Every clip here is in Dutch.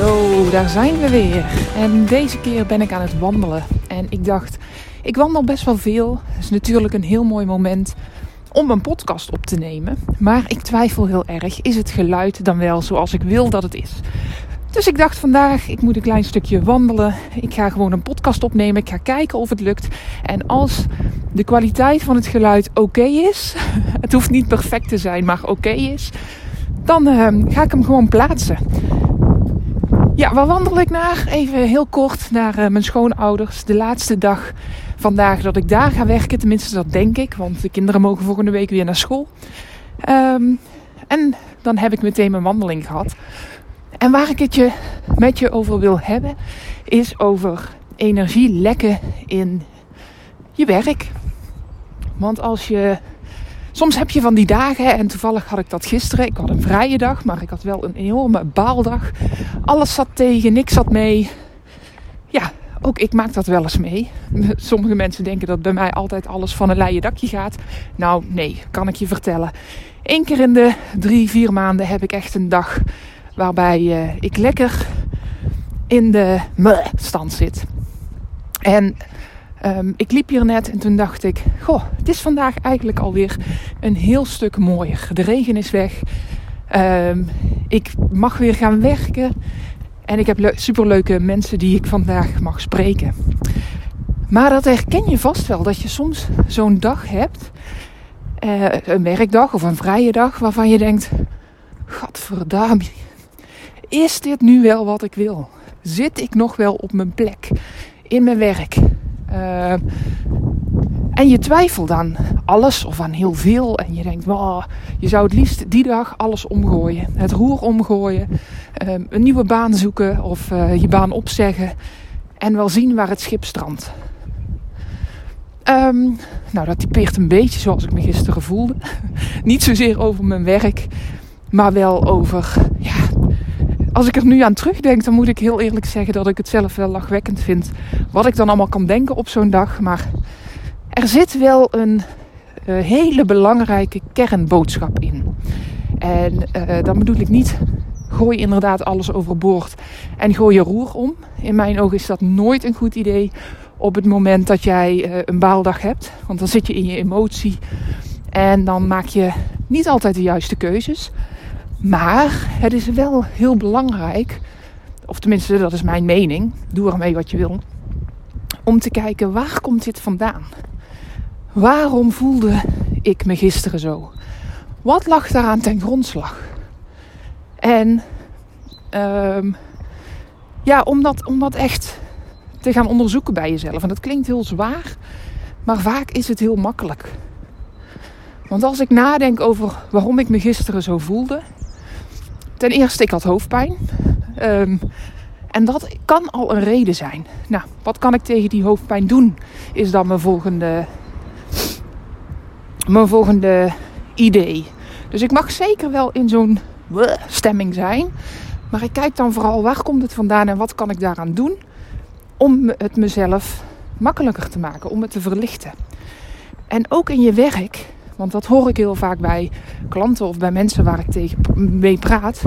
Zo, daar zijn we weer. En deze keer ben ik aan het wandelen. En ik dacht, ik wandel best wel veel. Het is natuurlijk een heel mooi moment om een podcast op te nemen. Maar ik twijfel heel erg, is het geluid dan wel zoals ik wil dat het is? Dus ik dacht vandaag, ik moet een klein stukje wandelen. Ik ga gewoon een podcast opnemen. Ik ga kijken of het lukt. En als de kwaliteit van het geluid oké is, het hoeft niet perfect te zijn, maar oké is, dan uh, ga ik hem gewoon plaatsen. Ja, waar wandel ik naar? Even heel kort naar uh, mijn schoonouders. De laatste dag vandaag dat ik daar ga werken. Tenminste, dat denk ik. Want de kinderen mogen volgende week weer naar school. Um, en dan heb ik meteen mijn wandeling gehad. En waar ik het je met je over wil hebben, is over energielekken in je werk. Want als je Soms heb je van die dagen, en toevallig had ik dat gisteren. Ik had een vrije dag, maar ik had wel een enorme baaldag. Alles zat tegen, niks zat mee. Ja, ook ik maak dat wel eens mee. Sommige mensen denken dat bij mij altijd alles van een leien dakje gaat. Nou, nee, kan ik je vertellen. Eén keer in de drie, vier maanden heb ik echt een dag waarbij uh, ik lekker in de stand zit. En Um, ik liep hier net en toen dacht ik: Goh, het is vandaag eigenlijk alweer een heel stuk mooier. De regen is weg. Um, ik mag weer gaan werken. En ik heb superleuke mensen die ik vandaag mag spreken. Maar dat herken je vast wel, dat je soms zo'n dag hebt, uh, een werkdag of een vrije dag, waarvan je denkt: Gadverdamme, is dit nu wel wat ik wil? Zit ik nog wel op mijn plek in mijn werk? Uh, en je twijfelt aan alles of aan heel veel. En je denkt, wow, je zou het liefst die dag alles omgooien. Het roer omgooien. Uh, een nieuwe baan zoeken of uh, je baan opzeggen. En wel zien waar het schip strandt. Um, nou, dat typeert een beetje zoals ik me gisteren voelde. Niet zozeer over mijn werk, maar wel over als ik er nu aan terugdenk, dan moet ik heel eerlijk zeggen dat ik het zelf wel lachwekkend vind. Wat ik dan allemaal kan denken op zo'n dag. Maar er zit wel een uh, hele belangrijke kernboodschap in. En uh, dan bedoel ik niet gooi inderdaad alles overboord en gooi je roer om. In mijn ogen is dat nooit een goed idee op het moment dat jij uh, een baaldag hebt. Want dan zit je in je emotie en dan maak je niet altijd de juiste keuzes. Maar het is wel heel belangrijk, of tenminste dat is mijn mening, doe ermee wat je wil, om te kijken waar komt dit vandaan? Waarom voelde ik me gisteren zo? Wat lag daaraan ten grondslag? En um, ja, om dat, om dat echt te gaan onderzoeken bij jezelf. En dat klinkt heel zwaar, maar vaak is het heel makkelijk. Want als ik nadenk over waarom ik me gisteren zo voelde, Ten eerste, ik had hoofdpijn. Um, en dat kan al een reden zijn. Nou, wat kan ik tegen die hoofdpijn doen? Is dan mijn volgende, mijn volgende idee. Dus ik mag zeker wel in zo'n stemming zijn. Maar ik kijk dan vooral waar komt het vandaan en wat kan ik daaraan doen om het mezelf makkelijker te maken, om het te verlichten. En ook in je werk want dat hoor ik heel vaak bij klanten of bij mensen waar ik tegen mee praat.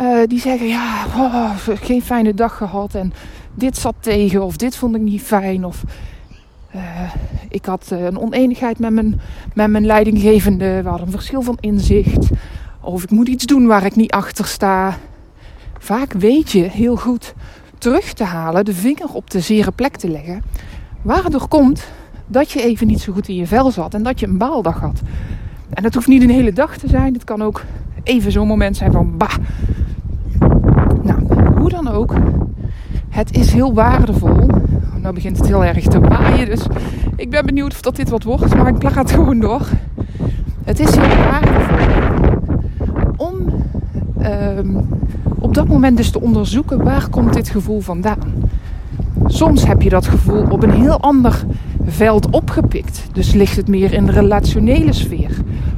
Uh, die zeggen, ja, oh, geen fijne dag gehad en dit zat tegen of dit vond ik niet fijn. Of uh, ik had uh, een oneenigheid met mijn, met mijn leidinggevende. We hadden een verschil van inzicht. Of ik moet iets doen waar ik niet achter sta. Vaak weet je heel goed terug te halen, de vinger op de zere plek te leggen. Waardoor komt dat je even niet zo goed in je vel zat en dat je een baaldag had. En dat hoeft niet een hele dag te zijn. Het kan ook even zo'n moment zijn van bah. Nou, hoe dan ook. Het is heel waardevol. Nou begint het heel erg te waaien. Dus ik ben benieuwd of dat dit wat wordt. Maar ik praat gewoon door. Het is heel waardevol om ehm, op dat moment dus te onderzoeken waar komt dit gevoel vandaan. Soms heb je dat gevoel op een heel ander veld opgepikt. Dus ligt het meer in de relationele sfeer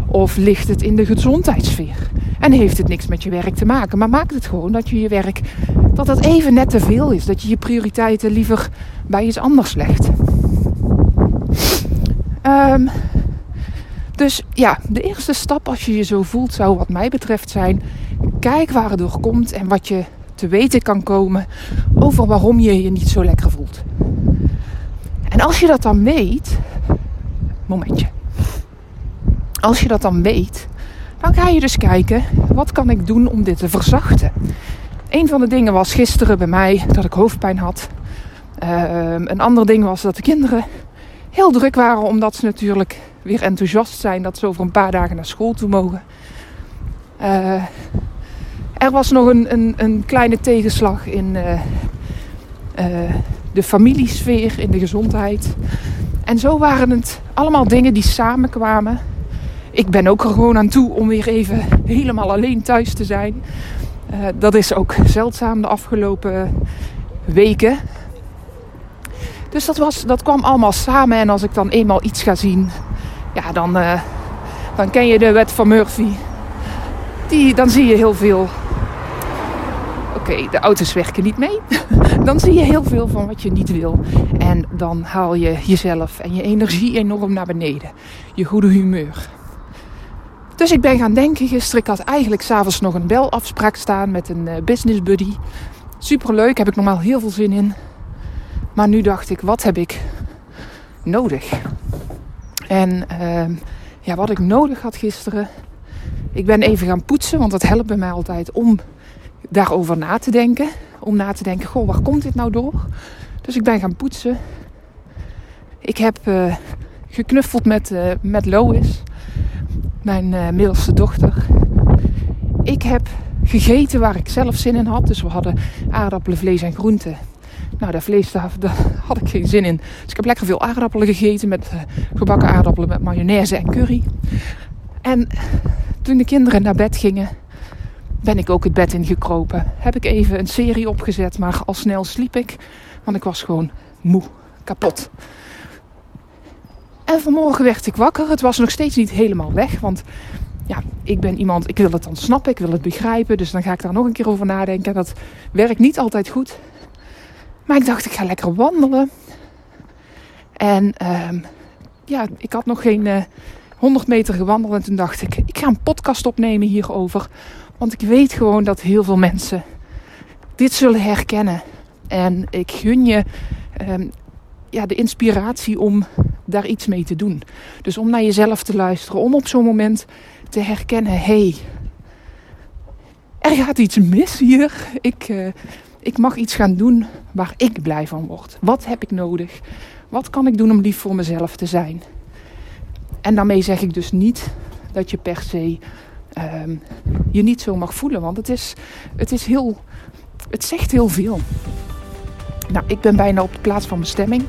of ligt het in de gezondheidssfeer. En heeft het niks met je werk te maken, maar maakt het gewoon dat je je werk dat dat even net te veel is, dat je je prioriteiten liever bij iets anders legt. Um, dus ja, de eerste stap als je je zo voelt zou wat mij betreft zijn... kijk waar het door komt en wat je te weten kan komen over waarom je je niet zo lekker voelt. En als je dat dan weet... Momentje. Als je dat dan weet, dan ga je dus kijken... wat kan ik doen om dit te verzachten? Een van de dingen was gisteren bij mij dat ik hoofdpijn had. Ehm, een ander ding was dat de kinderen heel druk waren omdat ze natuurlijk weer enthousiast zijn dat ze over een paar dagen naar school toe mogen. Uh, er was nog een, een, een kleine tegenslag in uh, de familiesfeer, in de gezondheid. En zo waren het allemaal dingen die samenkwamen. Ik ben ook er gewoon aan toe om weer even helemaal alleen thuis te zijn. dat is ook zeldzaam de afgelopen weken. Dus dat, was, dat kwam allemaal samen. En als ik dan eenmaal iets ga zien, ja, dan, uh, dan ken je de wet van Murphy. Die, dan zie je heel veel. Oké, de auto's werken niet mee. dan zie je heel veel van wat je niet wil. En dan haal je jezelf en je energie enorm naar beneden. Je goede humeur. Dus ik ben gaan denken gisteren. Ik had eigenlijk s'avonds nog een belafspraak staan met een uh, business buddy. Superleuk, heb ik normaal heel veel zin in. Maar nu dacht ik, wat heb ik nodig? En uh, ja, wat ik nodig had gisteren. Ik ben even gaan poetsen, want dat helpt bij mij altijd om daarover na te denken. Om na te denken, goh, waar komt dit nou door? Dus ik ben gaan poetsen. Ik heb uh, geknuffeld met, uh, met Lois, mijn uh, middelste dochter. Ik heb gegeten waar ik zelf zin in had. Dus we hadden aardappelen, vlees en groenten. Nou, dat vlees, daar, had ik geen zin in. Dus ik heb lekker veel aardappelen gegeten met gebakken aardappelen met mayonaise en curry. En toen de kinderen naar bed gingen, ben ik ook het bed ingekropen. Heb ik even een serie opgezet, maar al snel sliep ik. Want ik was gewoon moe, kapot. En vanmorgen werd ik wakker. Het was nog steeds niet helemaal weg. Want ja, ik ben iemand, ik wil het dan snappen, ik wil het begrijpen. Dus dan ga ik daar nog een keer over nadenken. Dat werkt niet altijd goed. Maar ik dacht, ik ga lekker wandelen. En uh, ja, ik had nog geen uh, eh, 100 meter gewandeld. En toen dacht ik, ik ga een podcast opnemen hierover. Want ik weet gewoon dat heel veel mensen dit zullen herkennen. En ik gun je uh, ja, de inspiratie om daar iets mee te doen. Dus om naar jezelf te luisteren. Om op zo'n moment te herkennen, hé, hey, er gaat iets mis hier. Ik, uh, ik mag iets gaan doen waar ik blij van word. Wat heb ik nodig? Wat kan ik doen om lief voor mezelf te zijn? En daarmee zeg ik dus niet dat je per se um, je niet zo mag voelen. Want het is, het is heel. Het zegt heel veel. Nou, ik ben bijna op de plaats van bestemming.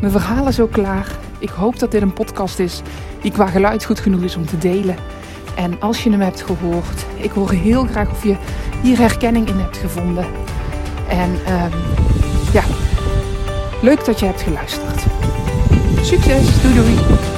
Mijn verhaal is ook klaar. Ik hoop dat dit een podcast is die qua geluid goed genoeg is om te delen. En als je hem hebt gehoord, ik hoor heel graag of je hier herkenning in hebt gevonden. En um, ja, leuk dat je hebt geluisterd. Succes, doei doei.